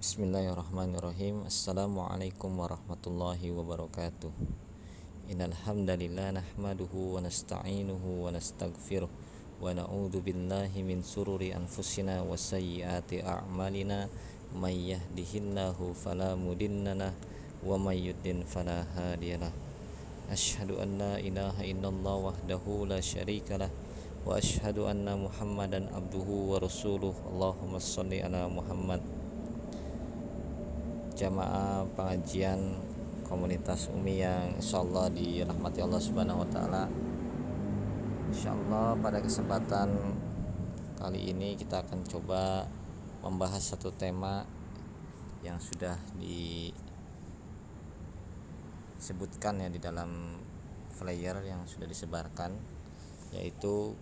Bismillahirrahmanirrahim. Assalamualaikum warahmatullahi wabarakatuh. Innal hamdalillah nahmaduhu wa nasta'inuhu wa nastaghfiruh wa na'udzu billahi min sururi anfusina wa sayyiati a'malina. May yahdihillahu fala mudhillalah wa may yudlil fala hadiyalah Ashhadu an la ilaha illallah wahdahu la syarikalah wa ashhadu anna Muhammadan abduhu wa rasuluh. Allahumma shalli ala Muhammad jamaah pengajian komunitas Umi yang insyaallah dirahmati Allah Subhanahu wa taala. Insyaallah pada kesempatan kali ini kita akan coba membahas satu tema yang sudah disebutkan ya di dalam flyer yang sudah disebarkan yaitu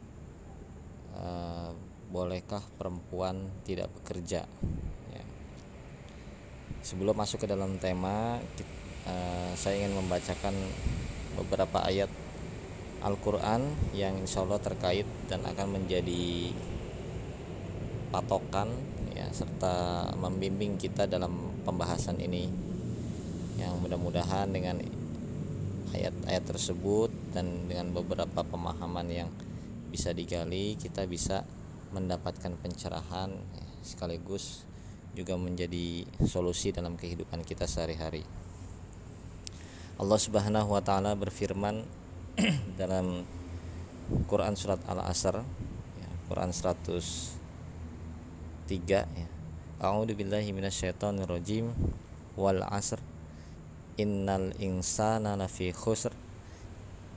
uh, bolehkah perempuan tidak bekerja sebelum masuk ke dalam tema uh, saya ingin membacakan beberapa ayat Al-Quran yang insya Allah terkait dan akan menjadi patokan ya serta membimbing kita dalam pembahasan ini. Yang mudah-mudahan dengan ayat-ayat tersebut dan dengan beberapa pemahaman yang bisa digali kita bisa mendapatkan pencerahan ya, sekaligus juga menjadi solusi dalam kehidupan kita sehari-hari. Allah Subhanahu wa taala berfirman dalam Quran surat Al-Asr ya, Quran 103 ya. A'udzu billahi minasyaitonir rajim wal 'asr innal insana lafi khusr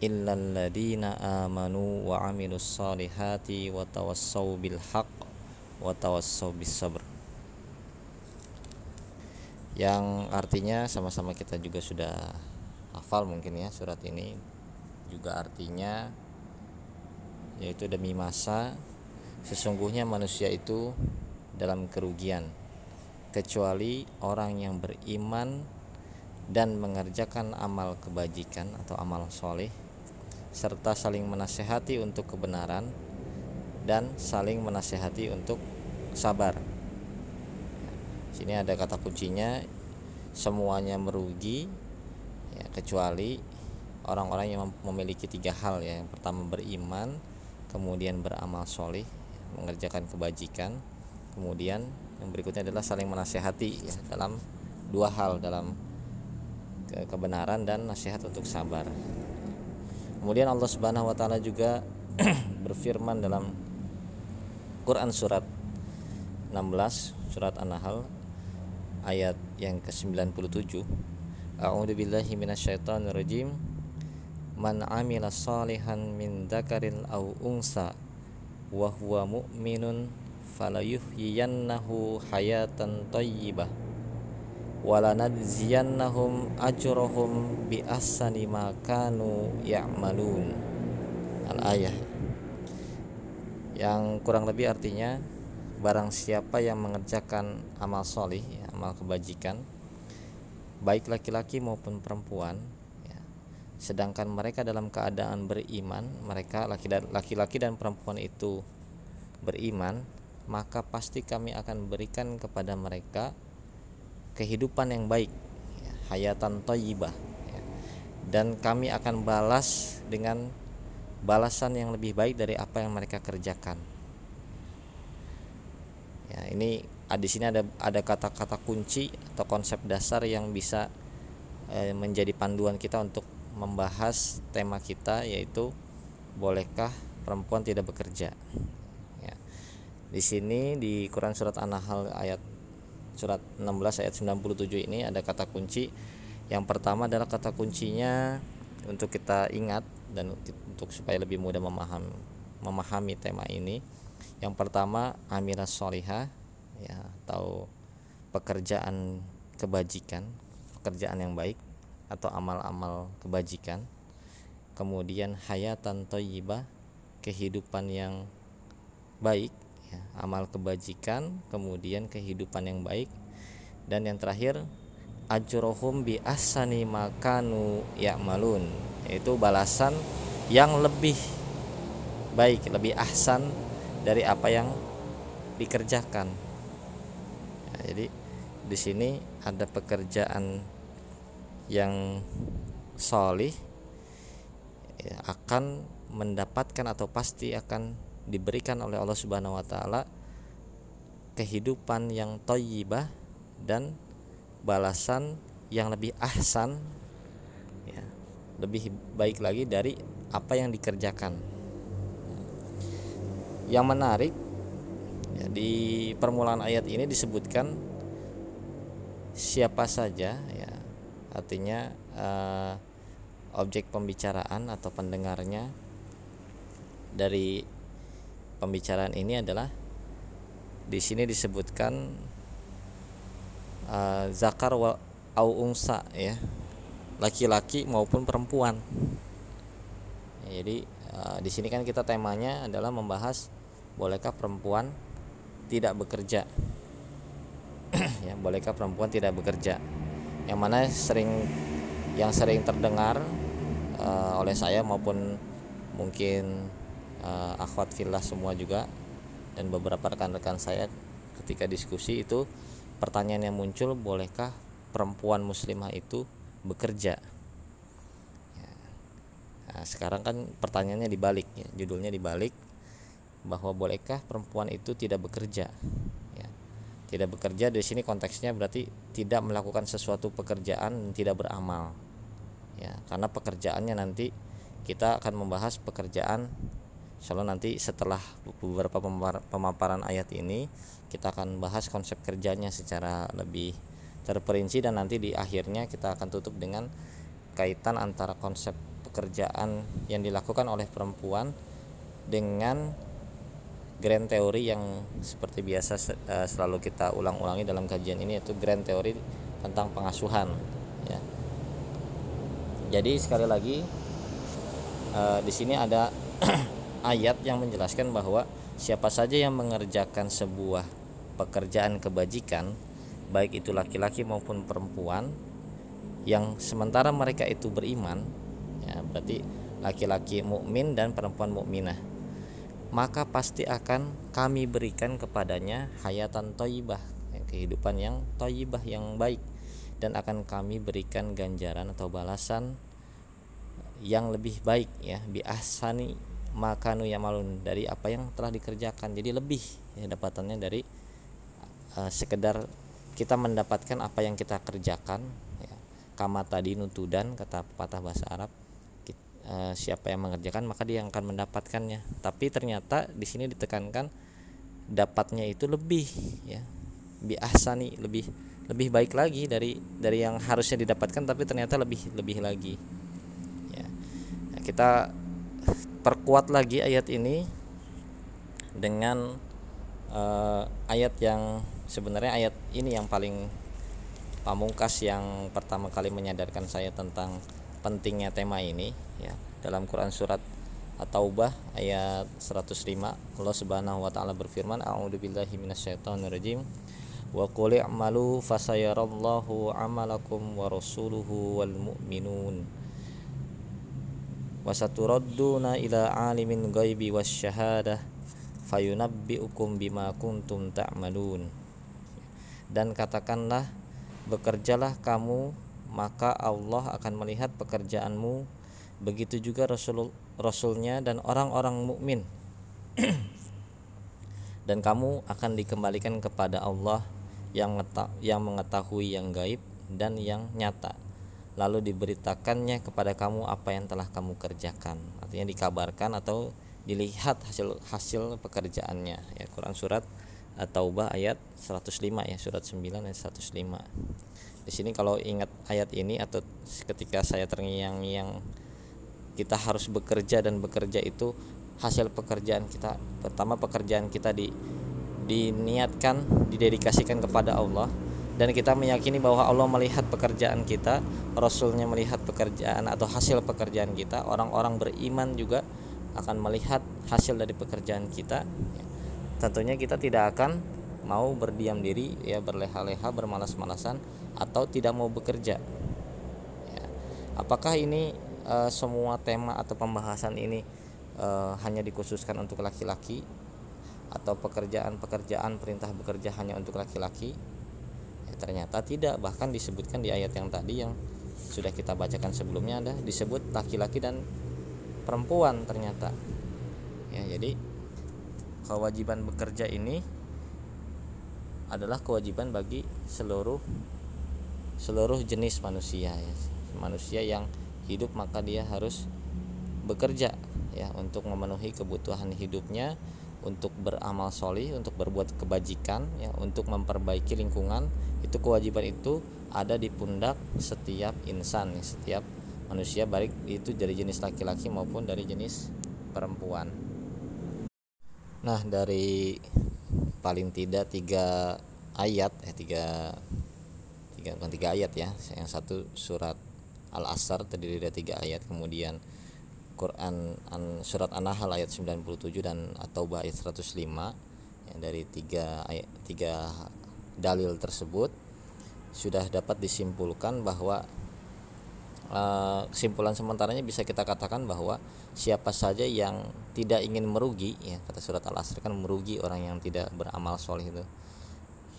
illal ladina amanu wa amilus solihati wa tawassaw bil haqq wa tawassaw bis sabr yang artinya sama-sama kita juga sudah hafal mungkin ya surat ini. Juga artinya yaitu demi masa sesungguhnya manusia itu dalam kerugian. Kecuali orang yang beriman dan mengerjakan amal kebajikan atau amal soleh serta saling menasehati untuk kebenaran dan saling menasehati untuk sabar sini ada kata kuncinya semuanya merugi ya, kecuali orang-orang yang memiliki tiga hal ya. Yang pertama beriman kemudian beramal solih mengerjakan kebajikan kemudian yang berikutnya adalah saling menasehati ya, dalam dua hal dalam ke kebenaran dan nasihat untuk sabar. Kemudian Allah Subhanahu Wa Taala juga berfirman dalam Quran surat 16 surat An-Nahl ayat yang ke-97. A'udzu billahi minasyaitonir rajim Man 'amila salihan min dzakarin aw unsa wa huwa mu'minun falayuhyiyannahu hayatan thayyibah walanadziyannahum ajrahum bi ahsani ma kanu ya'malun. Al ayah yang kurang lebih artinya barang siapa yang mengerjakan amal solih ya, amal kebajikan baik laki-laki maupun perempuan ya, sedangkan mereka dalam keadaan beriman mereka laki-laki dan perempuan itu beriman maka pasti kami akan berikan kepada mereka kehidupan yang baik ya, hayatan toyibah ya, dan kami akan balas dengan balasan yang lebih baik dari apa yang mereka kerjakan ya ini ah, di sini ada ada kata-kata kunci atau konsep dasar yang bisa eh, menjadi panduan kita untuk membahas tema kita yaitu bolehkah perempuan tidak bekerja ya. di sini di Quran surat An-Nahl ayat surat 16 ayat 97 ini ada kata kunci yang pertama adalah kata kuncinya untuk kita ingat dan untuk supaya lebih mudah memahami memahami tema ini yang pertama amilah solihah ya atau pekerjaan kebajikan pekerjaan yang baik atau amal-amal kebajikan. Kemudian hayatan toyibah kehidupan yang baik ya, amal kebajikan kemudian kehidupan yang baik. Dan yang terakhir ajrohum bi asani makanu malun yaitu balasan yang lebih baik lebih ahsan dari apa yang dikerjakan. Ya, jadi di sini ada pekerjaan yang solih ya, akan mendapatkan atau pasti akan diberikan oleh Allah Subhanahu wa taala kehidupan yang toyibah dan balasan yang lebih ahsan ya, lebih baik lagi dari apa yang dikerjakan yang menarik ya, di permulaan ayat ini disebutkan siapa saja ya artinya uh, objek pembicaraan atau pendengarnya dari pembicaraan ini adalah di sini disebutkan uh, zakar wa au ungsa ya laki-laki maupun perempuan. Jadi uh, di sini kan kita temanya adalah membahas bolehkah perempuan tidak bekerja? Ya bolehkah perempuan tidak bekerja? Yang mana sering yang sering terdengar uh, oleh saya maupun mungkin uh, akhwat filah semua juga dan beberapa rekan-rekan saya ketika diskusi itu pertanyaan yang muncul bolehkah perempuan muslimah itu bekerja? Ya. nah, sekarang kan pertanyaannya dibalik ya. Judulnya dibalik bahwa bolehkah perempuan itu tidak bekerja? Tidak bekerja di sini konteksnya berarti tidak melakukan sesuatu pekerjaan dan tidak beramal. Ya karena pekerjaannya nanti kita akan membahas pekerjaan Insyaallah nanti setelah beberapa pemaparan ayat ini kita akan bahas konsep kerjanya secara lebih terperinci dan nanti di akhirnya kita akan tutup dengan kaitan antara konsep pekerjaan yang dilakukan oleh perempuan dengan grand teori yang seperti biasa uh, selalu kita ulang-ulangi dalam kajian ini yaitu grand teori tentang pengasuhan ya. Jadi sekali lagi uh, di sini ada ayat yang menjelaskan bahwa siapa saja yang mengerjakan sebuah pekerjaan kebajikan baik itu laki-laki maupun perempuan yang sementara mereka itu beriman ya berarti laki-laki mukmin dan perempuan mukminah maka pasti akan kami berikan kepadanya hayatan toibah kehidupan yang toibah yang baik. Dan akan kami berikan ganjaran atau balasan yang lebih baik ya bi makanu yamalun dari apa yang telah dikerjakan. Jadi lebih ya dapatannya dari uh, sekedar kita mendapatkan apa yang kita kerjakan ya. kama tadi nutudan kata patah bahasa Arab e, siapa yang mengerjakan maka dia akan mendapatkannya. Tapi ternyata di sini ditekankan dapatnya itu lebih ya. Bi ahsani lebih lebih baik lagi dari dari yang harusnya didapatkan tapi ternyata lebih lebih lagi ya. Nah, kita perkuat lagi ayat ini dengan uh, ayat yang sebenarnya ayat ini yang paling pamungkas yang pertama kali menyadarkan saya tentang pentingnya tema ini ya dalam Quran surat At-Taubah ayat 105 Allah Subhanahu wa taala berfirman a'udzubillahi minasyaitonirrajim. Wa qul i'malu fasayarallahu 'amalakum wa rasuluhu wal mu'minun. Wa saturadduna ila 'alimin ghaibi wasyahadah fayunabbi'ukum bima kuntum ta'malun. Dan katakanlah bekerjalah kamu maka Allah akan melihat pekerjaanmu. Begitu juga Rasul Rasulnya dan orang-orang mukmin. Dan kamu akan dikembalikan kepada Allah yang yang mengetahui yang gaib dan yang nyata. Lalu diberitakannya kepada kamu apa yang telah kamu kerjakan. Artinya dikabarkan atau dilihat hasil hasil pekerjaannya. Ya Quran surat At-Taubah ayat 105 ya surat 9 ayat 105 di sini kalau ingat ayat ini atau ketika saya terngiang-ngiang kita harus bekerja dan bekerja itu hasil pekerjaan kita pertama pekerjaan kita di diniatkan didedikasikan kepada Allah. Dan kita meyakini bahwa Allah melihat pekerjaan kita Rasulnya melihat pekerjaan atau hasil pekerjaan kita orang-orang beriman juga akan melihat hasil dari pekerjaan kita. Tentunya kita tidak akan mau berdiam diri ya berleha-leha bermalas-malasan atau tidak mau bekerja. Ya. apakah ini e, semua tema atau pembahasan ini e, hanya dikhususkan untuk laki-laki? Atau pekerjaan-pekerjaan perintah bekerja hanya untuk laki-laki? Ya, ternyata tidak. Bahkan disebutkan di ayat yang tadi yang sudah kita bacakan sebelumnya ada disebut laki-laki dan perempuan ternyata. Ya jadi kewajiban bekerja ini adalah kewajiban bagi seluruh seluruh jenis manusia ya. Manusia yang hidup maka dia harus bekerja ya untuk memenuhi kebutuhan hidupnya untuk beramal solih untuk berbuat kebajikan ya untuk memperbaiki lingkungan. Itu kewajiban itu ada di pundak setiap insan ya, setiap manusia baik itu dari jenis laki-laki maupun dari jenis perempuan. Nah dari paling tidak tiga ayat eh tiga tiga bukan tiga ayat ya. Yang satu surat al asr terdiri dari tiga ayat. Kemudian Quran an, surat An-Nahl ayat 97 dan At-Taubah ayat 105 ya, dari tiga ayat tiga dalil tersebut sudah dapat disimpulkan bahwa uh, kesimpulan sementaranya bisa kita katakan bahwa siapa saja yang tidak ingin merugi ya kata surat Al-Asr kan merugi orang yang tidak beramal soleh itu.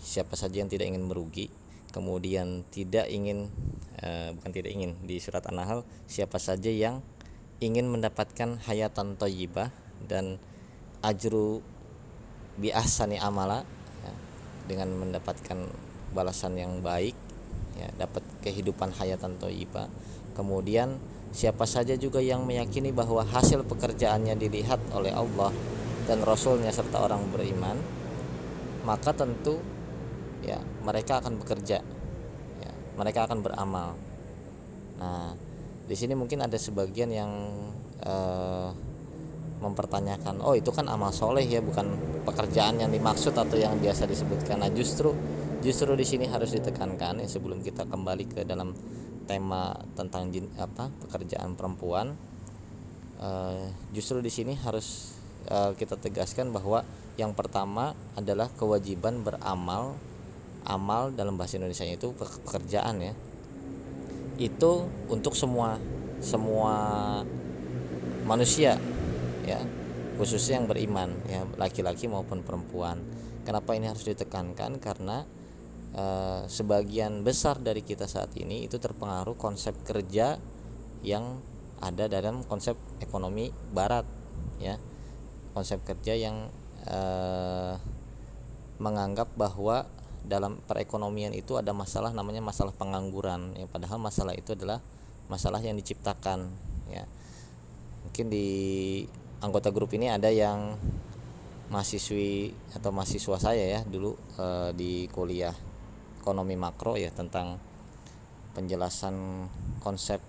Siapa saja yang tidak ingin merugi kemudian tidak ingin uh, bukan tidak ingin di surat An-Nahl siapa saja yang ingin mendapatkan hayatan toyibah dan ajru bi ahsani amala ya, dengan mendapatkan balasan yang baik ya, dapat kehidupan hayatan toyibah kemudian siapa saja juga yang meyakini bahwa hasil pekerjaannya dilihat oleh Allah dan Rasulnya serta orang beriman maka tentu ya mereka akan bekerja. Ya, mereka akan beramal. Nah di sini mungkin ada sebagian yang uh, mempertanyakan oh itu kan amal soleh ya bukan pekerjaan yang dimaksud atau yang biasa disebutkan. Nah justru justru di sini harus ditekankan ya sebelum kita kembali ke dalam tema tentang jin, apa pekerjaan perempuan uh, justru di sini harus uh, kita tegaskan bahwa yang pertama adalah kewajiban beramal amal dalam bahasa Indonesia itu pekerjaan ya. Itu untuk semua semua manusia ya. Khususnya yang beriman ya laki-laki maupun perempuan. Kenapa ini harus ditekankan? Karena e, sebagian besar dari kita saat ini itu terpengaruh konsep kerja yang ada dalam konsep ekonomi barat ya. Konsep kerja yang e, menganggap bahwa dalam perekonomian itu ada masalah namanya masalah pengangguran ya. Padahal masalah itu adalah masalah yang diciptakan ya. Mungkin di anggota grup ini ada yang mahasiswi atau mahasiswa saya ya dulu e, di kuliah ekonomi makro ya tentang penjelasan konsep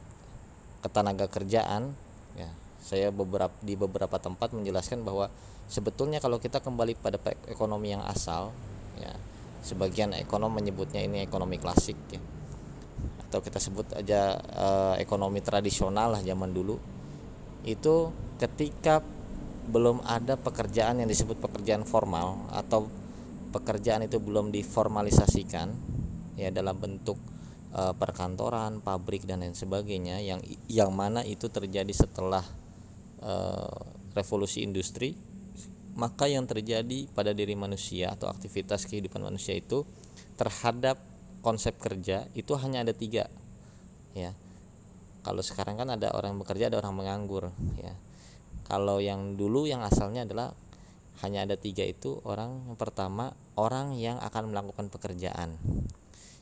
ketenaga kerjaan ya. Saya beberapa di beberapa tempat menjelaskan bahwa sebetulnya kalau kita kembali pada ekonomi yang asal ya sebagian ekonom menyebutnya ini ekonomi klasik ya. Atau kita sebut aja uh, ekonomi tradisional lah zaman dulu. Itu ketika belum ada pekerjaan yang disebut pekerjaan formal atau pekerjaan itu belum diformalisasikan ya dalam bentuk uh, perkantoran, pabrik dan lain sebagainya yang yang mana itu terjadi setelah uh, revolusi industri maka yang terjadi pada diri manusia atau aktivitas kehidupan manusia itu terhadap konsep kerja itu hanya ada tiga ya. Kalau sekarang kan ada orang bekerja ada orang menganggur ya. Kalau yang dulu yang asalnya adalah hanya ada tiga itu orang pertama orang yang akan melakukan pekerjaan.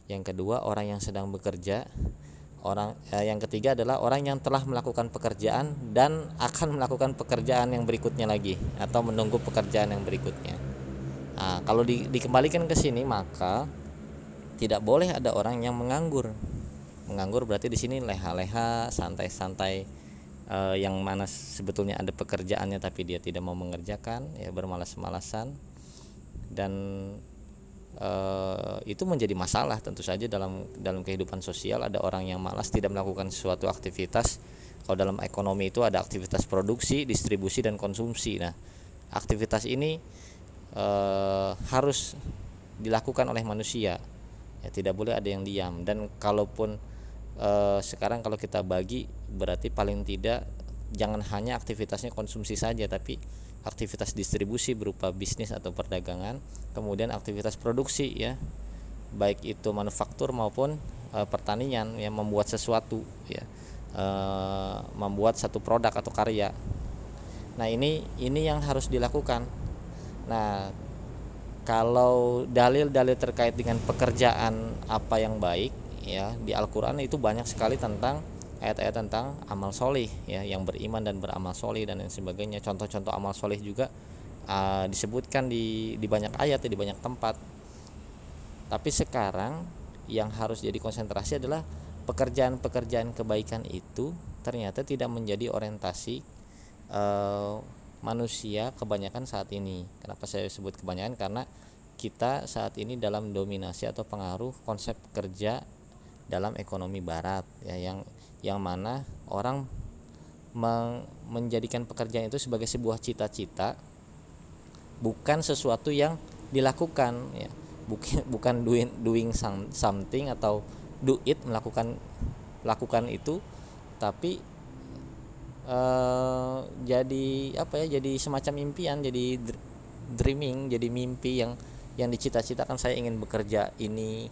Yang kedua orang yang sedang bekerja orang eh, yang ketiga adalah orang yang telah melakukan pekerjaan dan akan melakukan pekerjaan yang berikutnya lagi atau menunggu pekerjaan yang berikutnya. Nah, kalau di, dikembalikan ke sini maka tidak boleh ada orang yang menganggur. Menganggur berarti di sini leha-leha, santai-santai eh, yang mana sebetulnya ada pekerjaannya tapi dia tidak mau mengerjakan, ya bermalas-malasan dan uh, itu menjadi masalah tentu saja dalam dalam kehidupan sosial. Ada orang yang malas tidak melakukan suatu aktivitas. Kalau dalam ekonomi itu ada aktivitas produksi distribusi dan konsumsi. Nah aktivitas ini uh, harus dilakukan oleh manusia. Ya tidak boleh ada yang diam. Dan kalaupun uh, sekarang kalau kita bagi berarti paling tidak jangan hanya aktivitasnya konsumsi saja tapi aktivitas distribusi berupa bisnis atau perdagangan, kemudian aktivitas produksi ya. baik itu manufaktur maupun e, pertanian yang membuat sesuatu ya. E, membuat satu produk atau karya. Nah ini ini yang harus dilakukan. Nah kalau dalil-dalil terkait dengan pekerjaan apa yang baik ya di Al-Qur'an itu banyak sekali tentang ayat-ayat tentang amal solih ya yang beriman dan beramal solih dan lain sebagainya contoh-contoh amal solih juga uh, disebutkan di di banyak ayat di banyak tempat tapi sekarang yang harus jadi konsentrasi adalah pekerjaan-pekerjaan kebaikan itu ternyata tidak menjadi orientasi uh, manusia kebanyakan saat ini. Kenapa saya sebut kebanyakan? Karena kita saat ini dalam dominasi atau pengaruh konsep kerja dalam ekonomi barat ya yang yang mana orang menjadikan pekerjaan itu sebagai sebuah cita-cita bukan sesuatu yang dilakukan ya. Bukan doing doing something atau do it melakukan lakukan itu tapi uh, jadi apa ya jadi semacam impian jadi dreaming jadi mimpi yang yang dicita-citakan saya ingin bekerja ini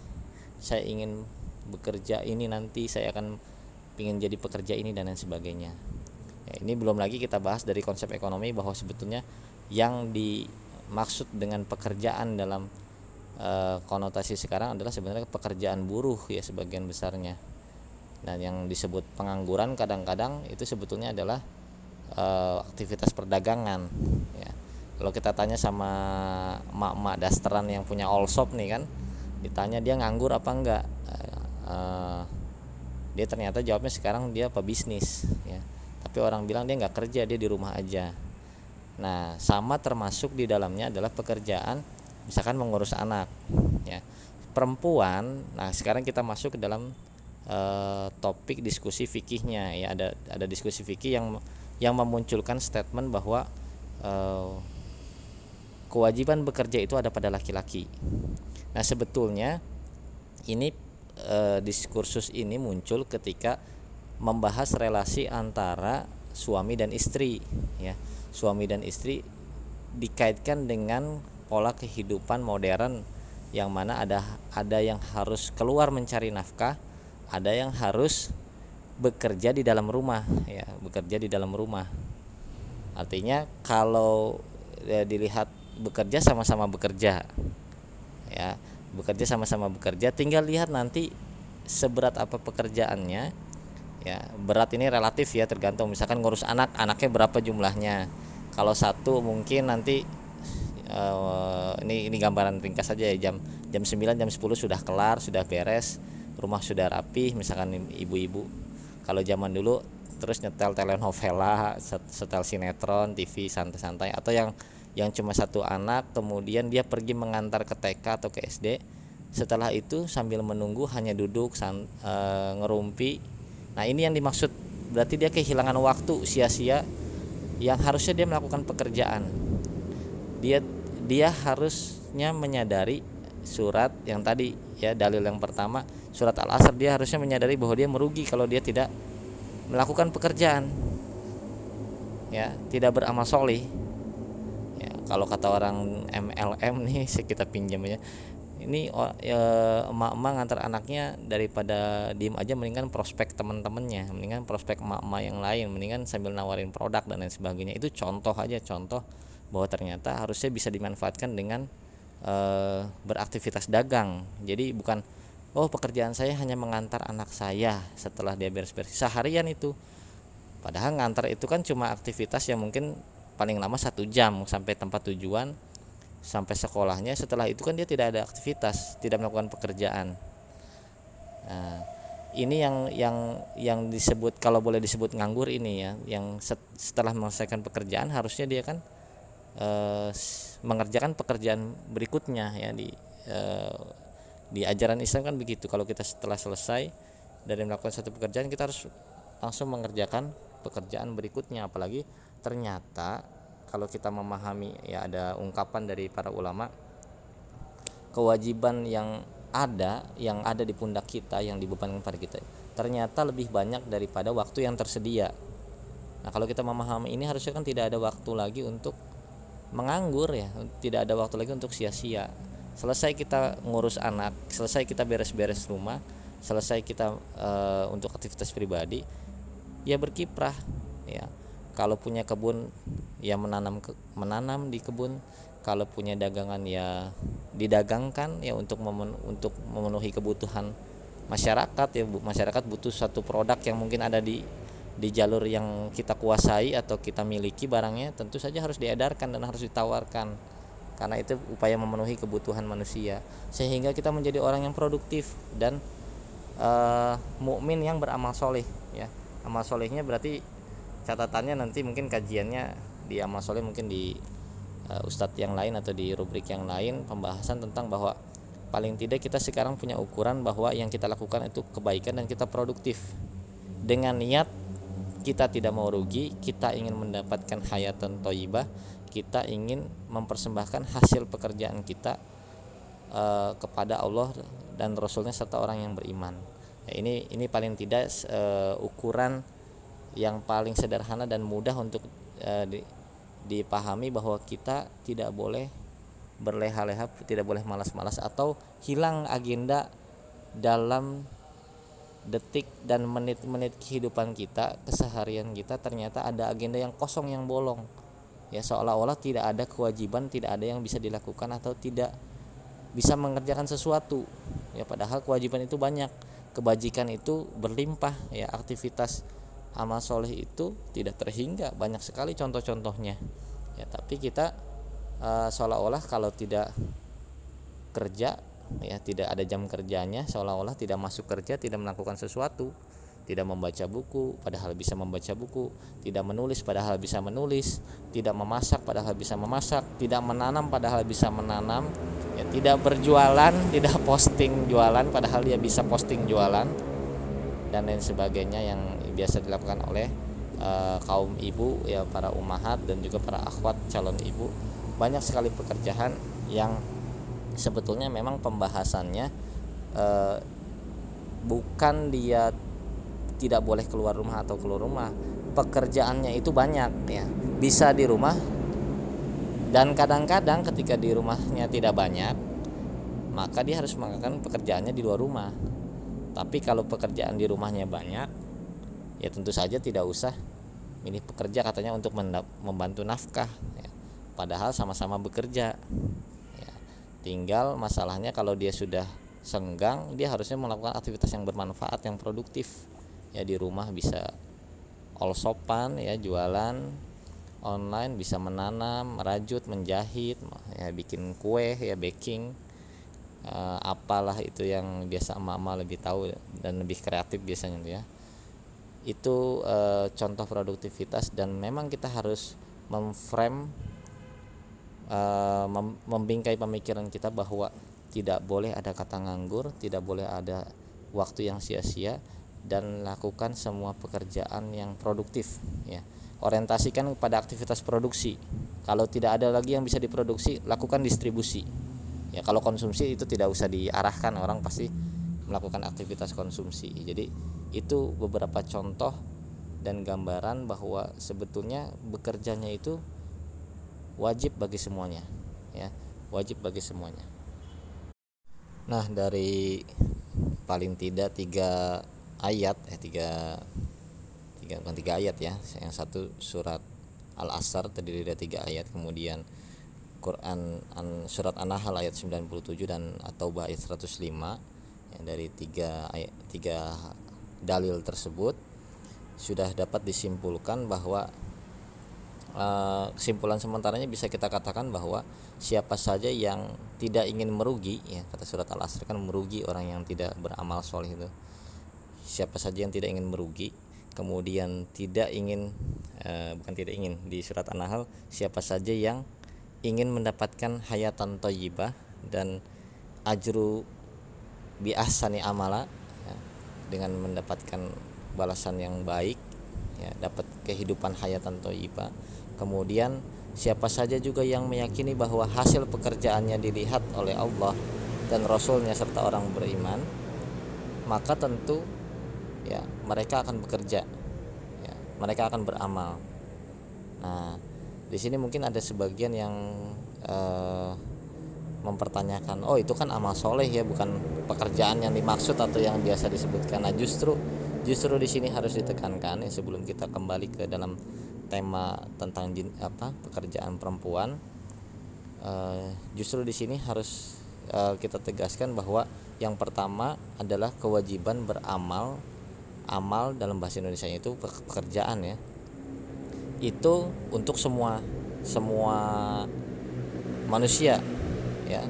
saya ingin bekerja ini nanti saya akan ingin jadi pekerja ini dan lain sebagainya. Ya, ini belum lagi kita bahas dari konsep ekonomi bahwa sebetulnya yang dimaksud dengan pekerjaan dalam e, konotasi sekarang adalah sebenarnya pekerjaan buruh ya sebagian besarnya. Dan yang disebut pengangguran kadang-kadang itu sebetulnya adalah e, aktivitas perdagangan ya. Kalau kita tanya sama mak-mak dasteran yang punya all shop nih kan ditanya dia nganggur apa enggak e, dia ternyata jawabnya sekarang dia pebisnis ya tapi orang bilang dia nggak kerja dia di rumah aja Nah, sama termasuk di dalamnya adalah pekerjaan misalkan mengurus anak ya. Perempuan, nah sekarang kita masuk ke dalam e, topik diskusi fikihnya ya ada ada diskusi fikih yang yang memunculkan statement bahwa e, kewajiban bekerja itu ada pada laki-laki. Nah, sebetulnya ini e, diskursus ini muncul ketika membahas relasi antara suami dan istri ya suami dan istri dikaitkan dengan pola kehidupan modern yang mana ada ada yang harus keluar mencari nafkah, ada yang harus bekerja di dalam rumah ya, bekerja di dalam rumah. Artinya kalau ya, dilihat bekerja sama-sama bekerja. Ya, bekerja sama-sama bekerja, tinggal lihat nanti seberat apa pekerjaannya. Ya berat ini relatif ya tergantung. Misalkan ngurus anak anaknya berapa jumlahnya. Kalau satu mungkin nanti uh, ini ini gambaran ringkas saja ya jam jam 9 jam 10 sudah kelar sudah beres rumah sudah rapi misalkan ibu-ibu. Kalau zaman dulu terus nyetel telenovela setel sinetron TV santai-santai atau yang yang cuma satu anak kemudian dia pergi mengantar ke TK atau ke SD setelah itu sambil menunggu hanya duduk san, e, ngerumpi Nah, ini yang dimaksud berarti dia kehilangan waktu sia-sia yang harusnya dia melakukan pekerjaan. Dia dia harusnya menyadari surat yang tadi ya dalil yang pertama surat Al-Asr dia harusnya menyadari bahwa dia merugi kalau dia tidak melakukan pekerjaan. Ya, tidak beramal solih. Kalau kata orang MLM nih kita pinjam ya ini ya, emak-emak ngantar anaknya daripada diem aja mendingan prospek teman-temannya mendingan prospek emak-emak yang lain mendingan sambil nawarin produk dan lain sebagainya. Itu contoh aja contoh bahwa ternyata harusnya bisa dimanfaatkan dengan e, beraktivitas dagang. Jadi bukan oh pekerjaan saya hanya mengantar anak saya setelah dia beres-beres. Seharian itu. Padahal ngantar itu kan cuma aktivitas yang mungkin paling lama satu jam sampai tempat tujuan sampai sekolahnya. Setelah itu kan dia tidak ada aktivitas tidak melakukan pekerjaan. Nah, ini yang yang yang disebut kalau boleh disebut nganggur ini ya yang setelah menyelesaikan pekerjaan harusnya dia kan e, mengerjakan pekerjaan berikutnya ya di e, di ajaran Islam kan begitu. Kalau kita setelah selesai dari melakukan satu pekerjaan kita harus langsung mengerjakan pekerjaan berikutnya. Apalagi ternyata kalau kita memahami ya ada ungkapan dari para ulama kewajiban yang ada yang ada di pundak kita yang dibebankan pada kita ternyata lebih banyak daripada waktu yang tersedia. Nah kalau kita memahami ini harusnya kan tidak ada waktu lagi untuk menganggur ya. Tidak ada waktu lagi untuk sia-sia. Selesai kita ngurus anak selesai kita beres-beres rumah selesai kita uh, untuk aktivitas pribadi ya berkiprah ya. Kalau punya kebun ya menanam ke, menanam di kebun. Kalau punya dagangan ya didagangkan ya untuk memen, untuk memenuhi kebutuhan masyarakat ya masyarakat butuh satu produk yang mungkin ada di di jalur yang kita kuasai atau kita miliki barangnya tentu saja harus diedarkan dan harus ditawarkan. Karena itu upaya memenuhi kebutuhan manusia. Sehingga kita menjadi orang yang produktif dan uh, mukmin yang beramal soleh ya amal solehnya berarti catatannya nanti mungkin kajiannya di amal soleh mungkin di uh, ustadz yang lain atau di rubrik yang lain pembahasan tentang bahwa paling tidak kita sekarang punya ukuran bahwa yang kita lakukan itu kebaikan dan kita produktif dengan niat kita tidak mau rugi, kita ingin mendapatkan hayatan toyibah, kita ingin mempersembahkan hasil pekerjaan kita uh, kepada Allah dan Rasulnya serta orang yang beriman. Ya, ini ini paling tidak uh, ukuran yang paling sederhana dan mudah untuk uh, di, dipahami bahwa kita tidak boleh berleha-leha, tidak boleh malas-malas atau hilang agenda dalam detik dan menit-menit kehidupan kita, keseharian kita ternyata ada agenda yang kosong yang bolong. Ya seolah-olah tidak ada kewajiban, tidak ada yang bisa dilakukan atau tidak bisa mengerjakan sesuatu. Ya padahal kewajiban itu banyak, kebajikan itu berlimpah, ya aktivitas amal soleh itu tidak terhingga, banyak sekali contoh-contohnya. Ya tapi kita uh, seolah-olah kalau tidak kerja ya tidak ada jam kerjanya seolah-olah tidak masuk kerja tidak melakukan sesuatu tidak membaca buku padahal bisa membaca buku tidak menulis padahal bisa menulis tidak memasak padahal bisa memasak tidak menanam padahal bisa menanam ya tidak berjualan tidak posting jualan padahal dia bisa posting jualan dan lain sebagainya yang biasa dilakukan oleh uh, kaum ibu ya para umahat dan juga para akhwat calon ibu. Banyak sekali pekerjaan yang sebetulnya memang pembahasannya eh, bukan dia tidak boleh keluar rumah atau keluar rumah pekerjaannya itu banyak ya. Bisa di rumah dan kadang-kadang ketika di rumahnya tidak banyak maka dia harus melakukan pekerjaannya di luar rumah. Tapi kalau pekerjaan di rumahnya banyak ya tentu saja tidak usah ini pekerja katanya untuk membantu nafkah ya. padahal sama-sama bekerja tinggal masalahnya kalau dia sudah senggang dia harusnya melakukan aktivitas yang bermanfaat yang produktif. Ya di rumah bisa all ya jualan online bisa menanam merajut menjahit ya bikin kue ya baking uh, apalah itu yang biasa mama lebih tahu dan lebih kreatif biasanya ya itu uh, contoh produktivitas dan memang kita harus memframe uh, membingkai pemikiran kita bahwa tidak boleh ada kata nganggur, tidak boleh ada waktu yang sia-sia dan lakukan semua pekerjaan yang produktif ya. Orientasikan pada aktivitas produksi. Kalau tidak ada lagi yang bisa diproduksi, lakukan distribusi. Ya, kalau konsumsi itu tidak usah diarahkan orang pasti melakukan aktivitas konsumsi. Jadi itu beberapa contoh dan gambaran bahwa sebetulnya bekerjanya itu wajib bagi semuanya ya wajib bagi semuanya nah dari paling tidak tiga ayat eh tiga tiga bukan tiga ayat ya. Yang satu surat al asr terdiri dari tiga ayat. Kemudian Quran an, surat An-Nahl ayat 97 dan At-Taubah ayat 105 ya, dari tiga ayat tiga dalil tersebut sudah dapat disimpulkan bahwa Eh, kesimpulan sementaranya bisa kita katakan bahwa siapa saja yang tidak ingin merugi ya kata surat al-asr kan merugi orang yang tidak beramal soleh itu. Siapa saja yang tidak ingin merugi kemudian tidak ingin uh, bukan tidak ingin di surat an-nahl siapa saja yang ingin mendapatkan hayatan thayyibah dan ajru bi ahsani amala ya, dengan mendapatkan balasan yang baik ya dapat kehidupan hayatan thayyibah. Kemudian siapa saja juga yang meyakini bahwa hasil pekerjaannya dilihat oleh Allah dan Rasulnya serta orang beriman, maka tentu ya mereka akan bekerja, ya, mereka akan beramal. Nah, di sini mungkin ada sebagian yang eh, mempertanyakan oh itu kan amal soleh ya bukan pekerjaan yang dimaksud atau yang biasa disebutkan nah justru justru di sini harus ditekankan ya sebelum kita kembali ke dalam tema tentang jin, apa pekerjaan perempuan uh, justru di sini harus uh, kita tegaskan bahwa yang pertama adalah kewajiban beramal amal dalam bahasa Indonesia itu pekerjaan ya. Itu untuk semua semua manusia ya.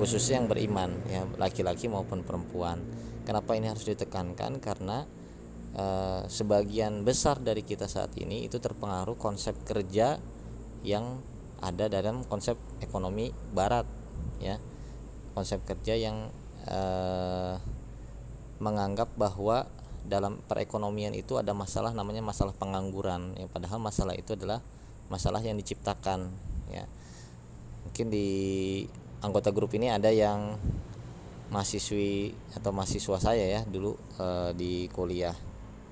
Khususnya yang beriman ya laki-laki maupun perempuan. Kenapa ini harus ditekankan? Karena e, sebagian besar dari kita saat ini itu terpengaruh konsep kerja yang ada dalam konsep ekonomi barat ya. Konsep kerja yang e, menganggap bahwa dalam perekonomian itu ada masalah namanya masalah pengangguran ya. Padahal masalah itu adalah masalah yang diciptakan ya. Mungkin di anggota grup ini ada yang mahasiswi atau mahasiswa saya ya dulu e, di kuliah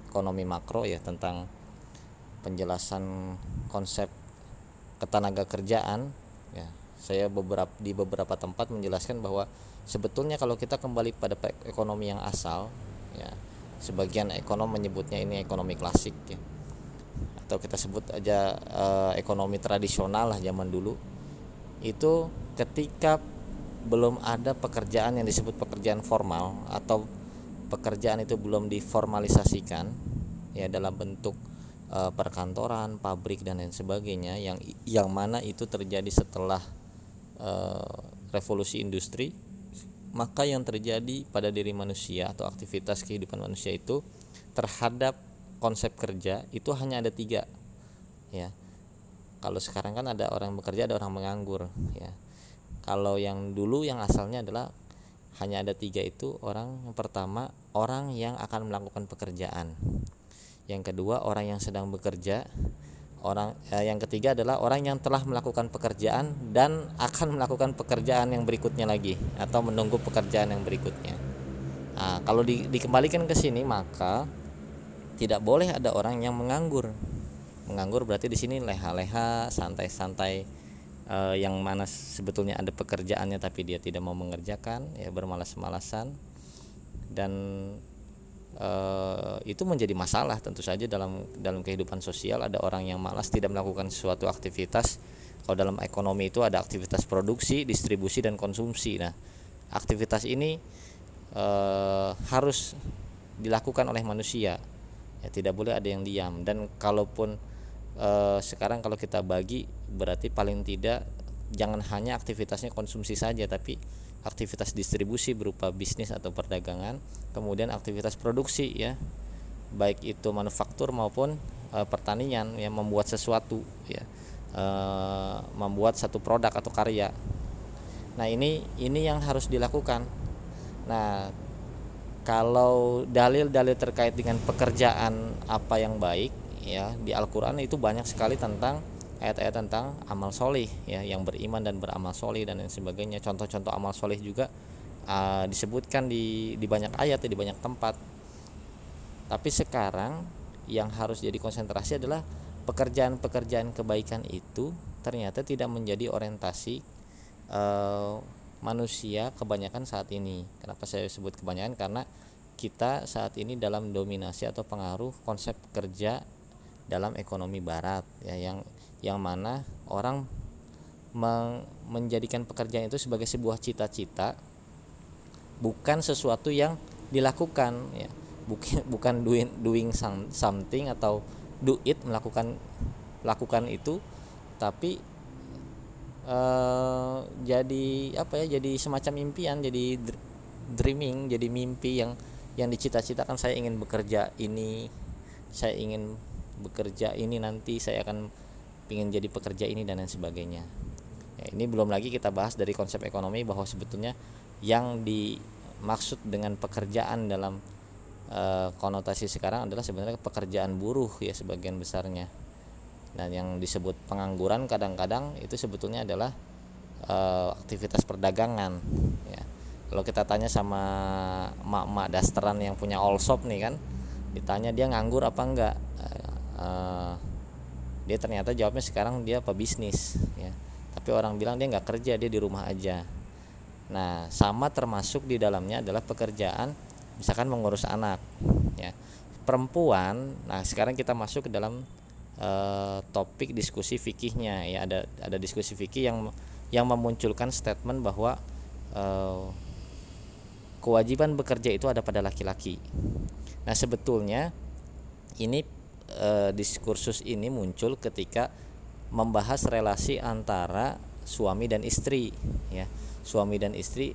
ekonomi makro ya tentang penjelasan konsep ketenaga kerjaan ya. Saya beberapa di beberapa tempat menjelaskan bahwa sebetulnya kalau kita kembali pada ekonomi yang asal ya sebagian ekonom menyebutnya ini ekonomi klasik ya. Atau kita sebut aja uh, ekonomi tradisional lah zaman dulu. Itu ketika belum ada pekerjaan yang disebut pekerjaan formal atau pekerjaan itu belum diformalisasikan ya dalam bentuk uh, perkantoran, pabrik dan lain sebagainya yang yang mana itu terjadi setelah uh, revolusi industri maka yang terjadi pada diri manusia atau aktivitas kehidupan manusia itu terhadap konsep kerja itu hanya ada tiga ya. Kalau sekarang kan ada orang bekerja ada orang menganggur ya. Kalau yang dulu yang asalnya adalah hanya ada tiga itu orang pertama orang yang akan melakukan pekerjaan. Yang kedua orang yang sedang bekerja orang eh, yang ketiga adalah orang yang telah melakukan pekerjaan dan akan melakukan pekerjaan yang berikutnya lagi atau menunggu pekerjaan yang berikutnya. Nah, kalau di, dikembalikan ke sini maka tidak boleh ada orang yang menganggur. Menganggur berarti di sini leha-leha, santai-santai eh, yang mana sebetulnya ada pekerjaannya tapi dia tidak mau mengerjakan, ya bermalas-malasan dan Uh, itu menjadi masalah tentu saja dalam dalam kehidupan sosial. Ada orang yang malas tidak melakukan suatu aktivitas. Kalau dalam ekonomi itu ada aktivitas produksi distribusi dan konsumsi. Nah aktivitas ini uh, harus dilakukan oleh manusia. Ya tidak boleh ada yang diam. Dan kalaupun uh, sekarang kalau kita bagi berarti paling tidak jangan hanya aktivitasnya konsumsi saja tapi aktivitas distribusi berupa bisnis atau perdagangan, kemudian aktivitas produksi ya, baik itu manufaktur maupun e, pertanian yang membuat sesuatu ya, e, membuat satu produk atau karya. Nah ini ini yang harus dilakukan. Nah kalau dalil-dalil terkait dengan pekerjaan apa yang baik ya di Al-Quran itu banyak sekali tentang ayat-ayat tentang amal soleh ya yang beriman dan beramal soleh dan lain sebagainya. Contoh-contoh amal soleh juga uh, disebutkan di di banyak ayat ya, di banyak tempat. Tapi sekarang yang harus jadi konsentrasi adalah pekerjaan-pekerjaan kebaikan itu ternyata tidak menjadi orientasi uh, manusia kebanyakan saat ini. Kenapa saya sebut kebanyakan? Karena kita saat ini dalam dominasi atau pengaruh konsep kerja dalam ekonomi barat ya yang yang mana orang menjadikan pekerjaan itu sebagai sebuah cita-cita bukan sesuatu yang dilakukan ya. Bukan bukan doing doing something atau do it melakukan lakukan itu tapi uh, jadi apa ya jadi semacam impian jadi dreaming jadi mimpi yang yang dicita-citakan saya ingin bekerja ini saya ingin bekerja ini nanti saya akan ingin jadi pekerja ini dan lain sebagainya. Ya, ini belum lagi kita bahas dari konsep ekonomi bahwa sebetulnya yang dimaksud dengan pekerjaan dalam e, konotasi sekarang adalah sebenarnya pekerjaan buruh ya sebagian besarnya. Dan yang disebut pengangguran kadang-kadang itu sebetulnya adalah e, aktivitas perdagangan ya. Kalau kita tanya sama mak-mak dasteran yang punya all shop nih kan ditanya dia nganggur apa enggak e, dia ternyata jawabnya sekarang dia apa bisnis ya tapi orang bilang dia nggak kerja dia di rumah aja Nah, sama termasuk di dalamnya adalah pekerjaan misalkan mengurus anak ya. Perempuan, nah sekarang kita masuk ke dalam uh, topik diskusi fikihnya ya ada ada diskusi fikih yang yang memunculkan statement bahwa uh, kewajiban bekerja itu ada pada laki-laki. Nah, sebetulnya ini uh, diskursus ini muncul ketika membahas relasi antara suami dan istri ya suami dan istri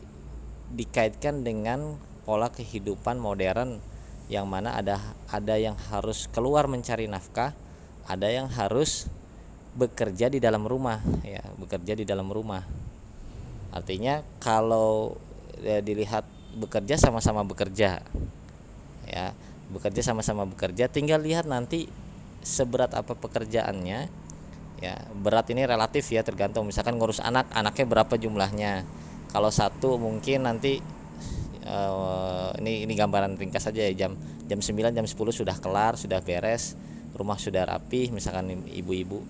dikaitkan dengan pola kehidupan modern yang mana ada ada yang harus keluar mencari nafkah, ada yang harus bekerja di dalam rumah ya, bekerja di dalam rumah. Artinya kalau ya, dilihat bekerja sama-sama bekerja. Ya, bekerja sama-sama bekerja, tinggal lihat nanti seberat apa pekerjaannya. Ya, berat ini relatif ya tergantung. Misalkan ngurus anak, anaknya berapa jumlahnya. Kalau satu mungkin nanti uh, ini ini gambaran ringkas saja ya jam jam 9 jam 10 sudah kelar sudah beres rumah sudah rapi misalkan ibu-ibu.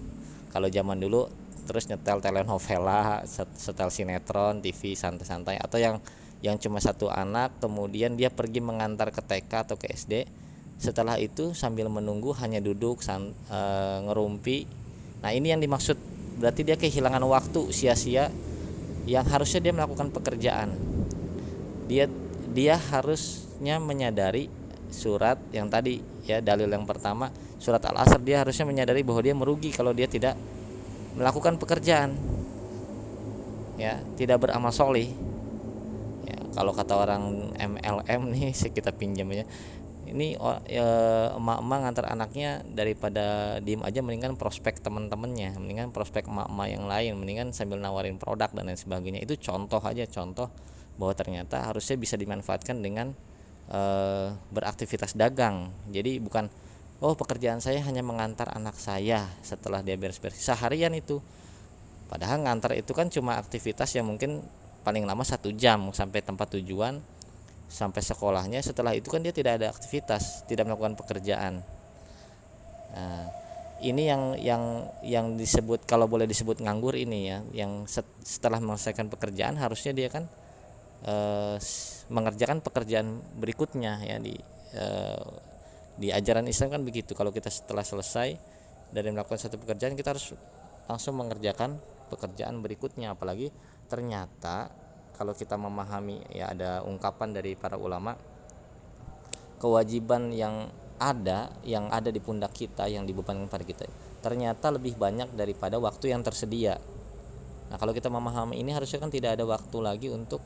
Kalau zaman dulu terus nyetel telenovela setel sinetron TV santai-santai atau yang yang cuma satu anak kemudian dia pergi mengantar ke TK atau ke SD setelah itu sambil menunggu hanya duduk san, e, ngerumpi. Nah ini yang dimaksud. Berarti dia kehilangan waktu sia-sia yang harusnya dia melakukan pekerjaan. Dia dia harusnya menyadari surat yang tadi ya dalil yang pertama. Surat al-asr dia harusnya menyadari bahwa dia merugi kalau dia tidak melakukan pekerjaan. Ya tidak beramal soleh kalau kata orang MLM nih kita pinjam ya ini ya, emak-emak ngantar anaknya daripada diem aja mendingan prospek teman-temannya mendingan prospek emak-emak yang lain mendingan sambil nawarin produk dan lain sebagainya. Itu contoh aja contoh bahwa ternyata harusnya bisa dimanfaatkan dengan e, beraktivitas dagang. Jadi bukan oh pekerjaan saya hanya mengantar anak saya setelah dia beres-beres. Seharian itu. Padahal ngantar itu kan cuma aktivitas yang mungkin paling lama satu jam sampai tempat tujuan sampai sekolahnya. Setelah itu kan dia tidak ada aktivitas tidak melakukan pekerjaan. Nah, ini yang yang yang disebut kalau boleh disebut nganggur ini ya yang setelah menyelesaikan pekerjaan harusnya dia kan e, mengerjakan pekerjaan berikutnya ya di e, di ajaran Islam kan begitu. Kalau kita setelah selesai dari melakukan satu pekerjaan kita harus langsung mengerjakan pekerjaan berikutnya. Apalagi ternyata kalau kita memahami ya ada ungkapan dari para ulama kewajiban yang ada yang ada di pundak kita yang dibebankan pada kita ternyata lebih banyak daripada waktu yang tersedia. Nah kalau kita memahami ini harusnya kan tidak ada waktu lagi untuk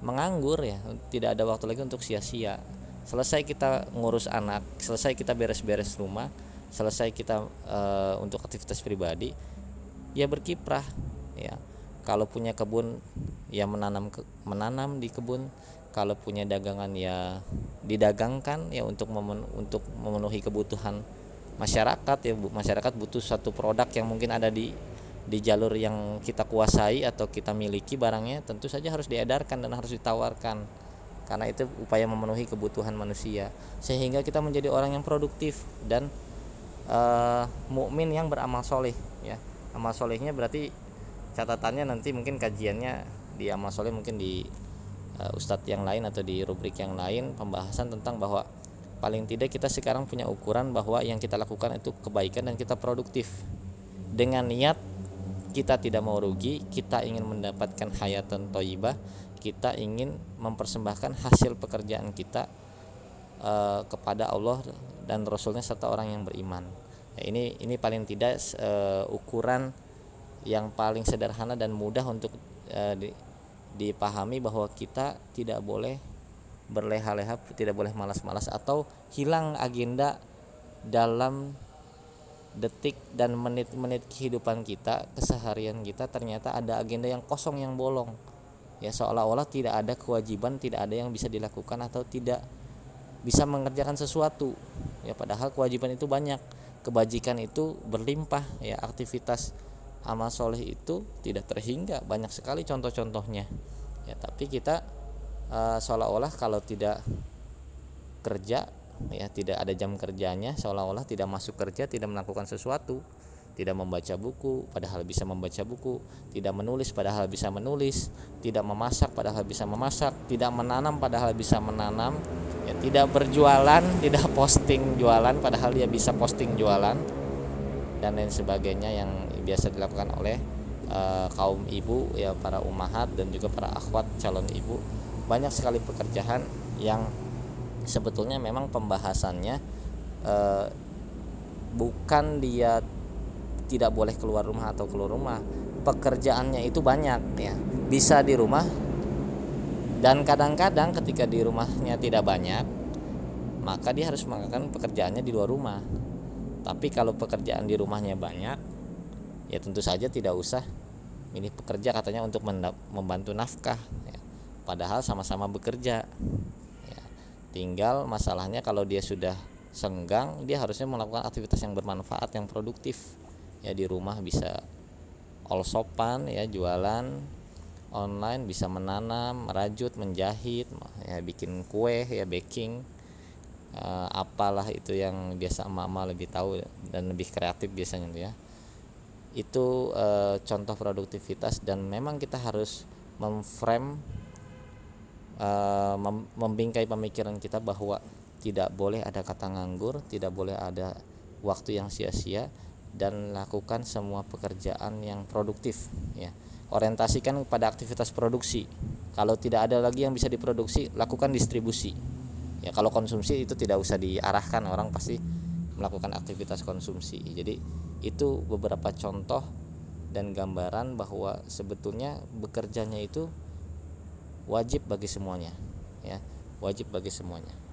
menganggur ya. Tidak ada waktu lagi untuk sia-sia. Selesai kita ngurus anak selesai kita beres-beres rumah selesai kita e, untuk aktivitas pribadi ya berkiprah ya kalau punya kebun ya menanam ke, menanam di kebun. Kalau punya dagangan ya didagangkan ya untuk memen, untuk memenuhi kebutuhan masyarakat. Ya masyarakat butuh satu produk yang mungkin ada di di jalur yang kita kuasai atau kita miliki barangnya tentu saja harus diedarkan dan harus ditawarkan. Karena itu upaya memenuhi kebutuhan manusia. Sehingga kita menjadi orang yang produktif dan uh, mukmin yang beramal soleh ya. Amal solehnya berarti catatannya nanti mungkin kajiannya di amal mungkin di uh, ustadz yang lain atau di rubrik yang lain pembahasan tentang bahwa paling tidak kita sekarang punya ukuran bahwa yang kita lakukan itu kebaikan dan kita produktif. Dengan niat kita tidak mau rugi kita ingin mendapatkan hayatan toyibah kita ingin mempersembahkan hasil pekerjaan kita uh, kepada Allah dan Rasulnya serta orang yang beriman. Ya, ini ini paling tidak uh, ukuran yang paling sederhana dan mudah untuk e, di, dipahami bahwa kita tidak boleh berleha-leha, tidak boleh malas-malas atau hilang agenda dalam detik dan menit-menit kehidupan kita, keseharian kita ternyata ada agenda yang kosong yang bolong. Ya seolah-olah tidak ada kewajiban, tidak ada yang bisa dilakukan atau tidak bisa mengerjakan sesuatu. Ya padahal kewajiban itu banyak, kebajikan itu berlimpah ya aktivitas amal soleh itu tidak terhingga banyak sekali contoh-contohnya. Ya tapi kita uh, seolah-olah kalau tidak kerja ya tidak ada jam kerjanya seolah-olah tidak masuk kerja tidak melakukan sesuatu tidak membaca buku padahal bisa membaca buku tidak menulis padahal bisa menulis tidak memasak padahal bisa memasak tidak menanam padahal bisa menanam ya tidak berjualan tidak posting jualan padahal dia bisa posting jualan dan lain sebagainya yang biasa dilakukan oleh uh, kaum ibu ya para umahat dan juga para akhwat calon ibu. Banyak sekali pekerjaan yang sebetulnya memang pembahasannya uh, bukan dia tidak boleh keluar rumah atau keluar rumah. Pekerjaannya itu banyak ya. Bisa di rumah dan kadang-kadang ketika di rumahnya tidak banyak maka dia harus melakukan pekerjaannya di luar rumah. Tapi kalau pekerjaan di rumahnya banyak ya tentu saja tidak usah. Ini pekerja katanya untuk membantu nafkah ya. padahal sama-sama bekerja ya. tinggal masalahnya kalau dia sudah senggang dia harusnya melakukan aktivitas yang bermanfaat yang produktif. Ya di rumah bisa all sopan ya jualan. Online bisa menanam merajut menjahit ya bikin kue ya baking. Uh, apalah itu yang biasa mama lebih tahu dan lebih kreatif biasanya ya itu uh, contoh produktivitas dan memang kita harus memframe uh, mem membingkai pemikiran kita bahwa tidak boleh ada kata nganggur tidak boleh ada waktu yang sia-sia dan lakukan semua pekerjaan yang produktif ya. Orientasikan pada aktivitas produksi. Kalau tidak ada lagi yang bisa diproduksi lakukan distribusi. Ya kalau konsumsi itu tidak usah diarahkan orang pasti melakukan aktivitas konsumsi. Jadi itu beberapa contoh dan gambaran bahwa sebetulnya bekerjanya itu wajib bagi semuanya ya. Wajib bagi semuanya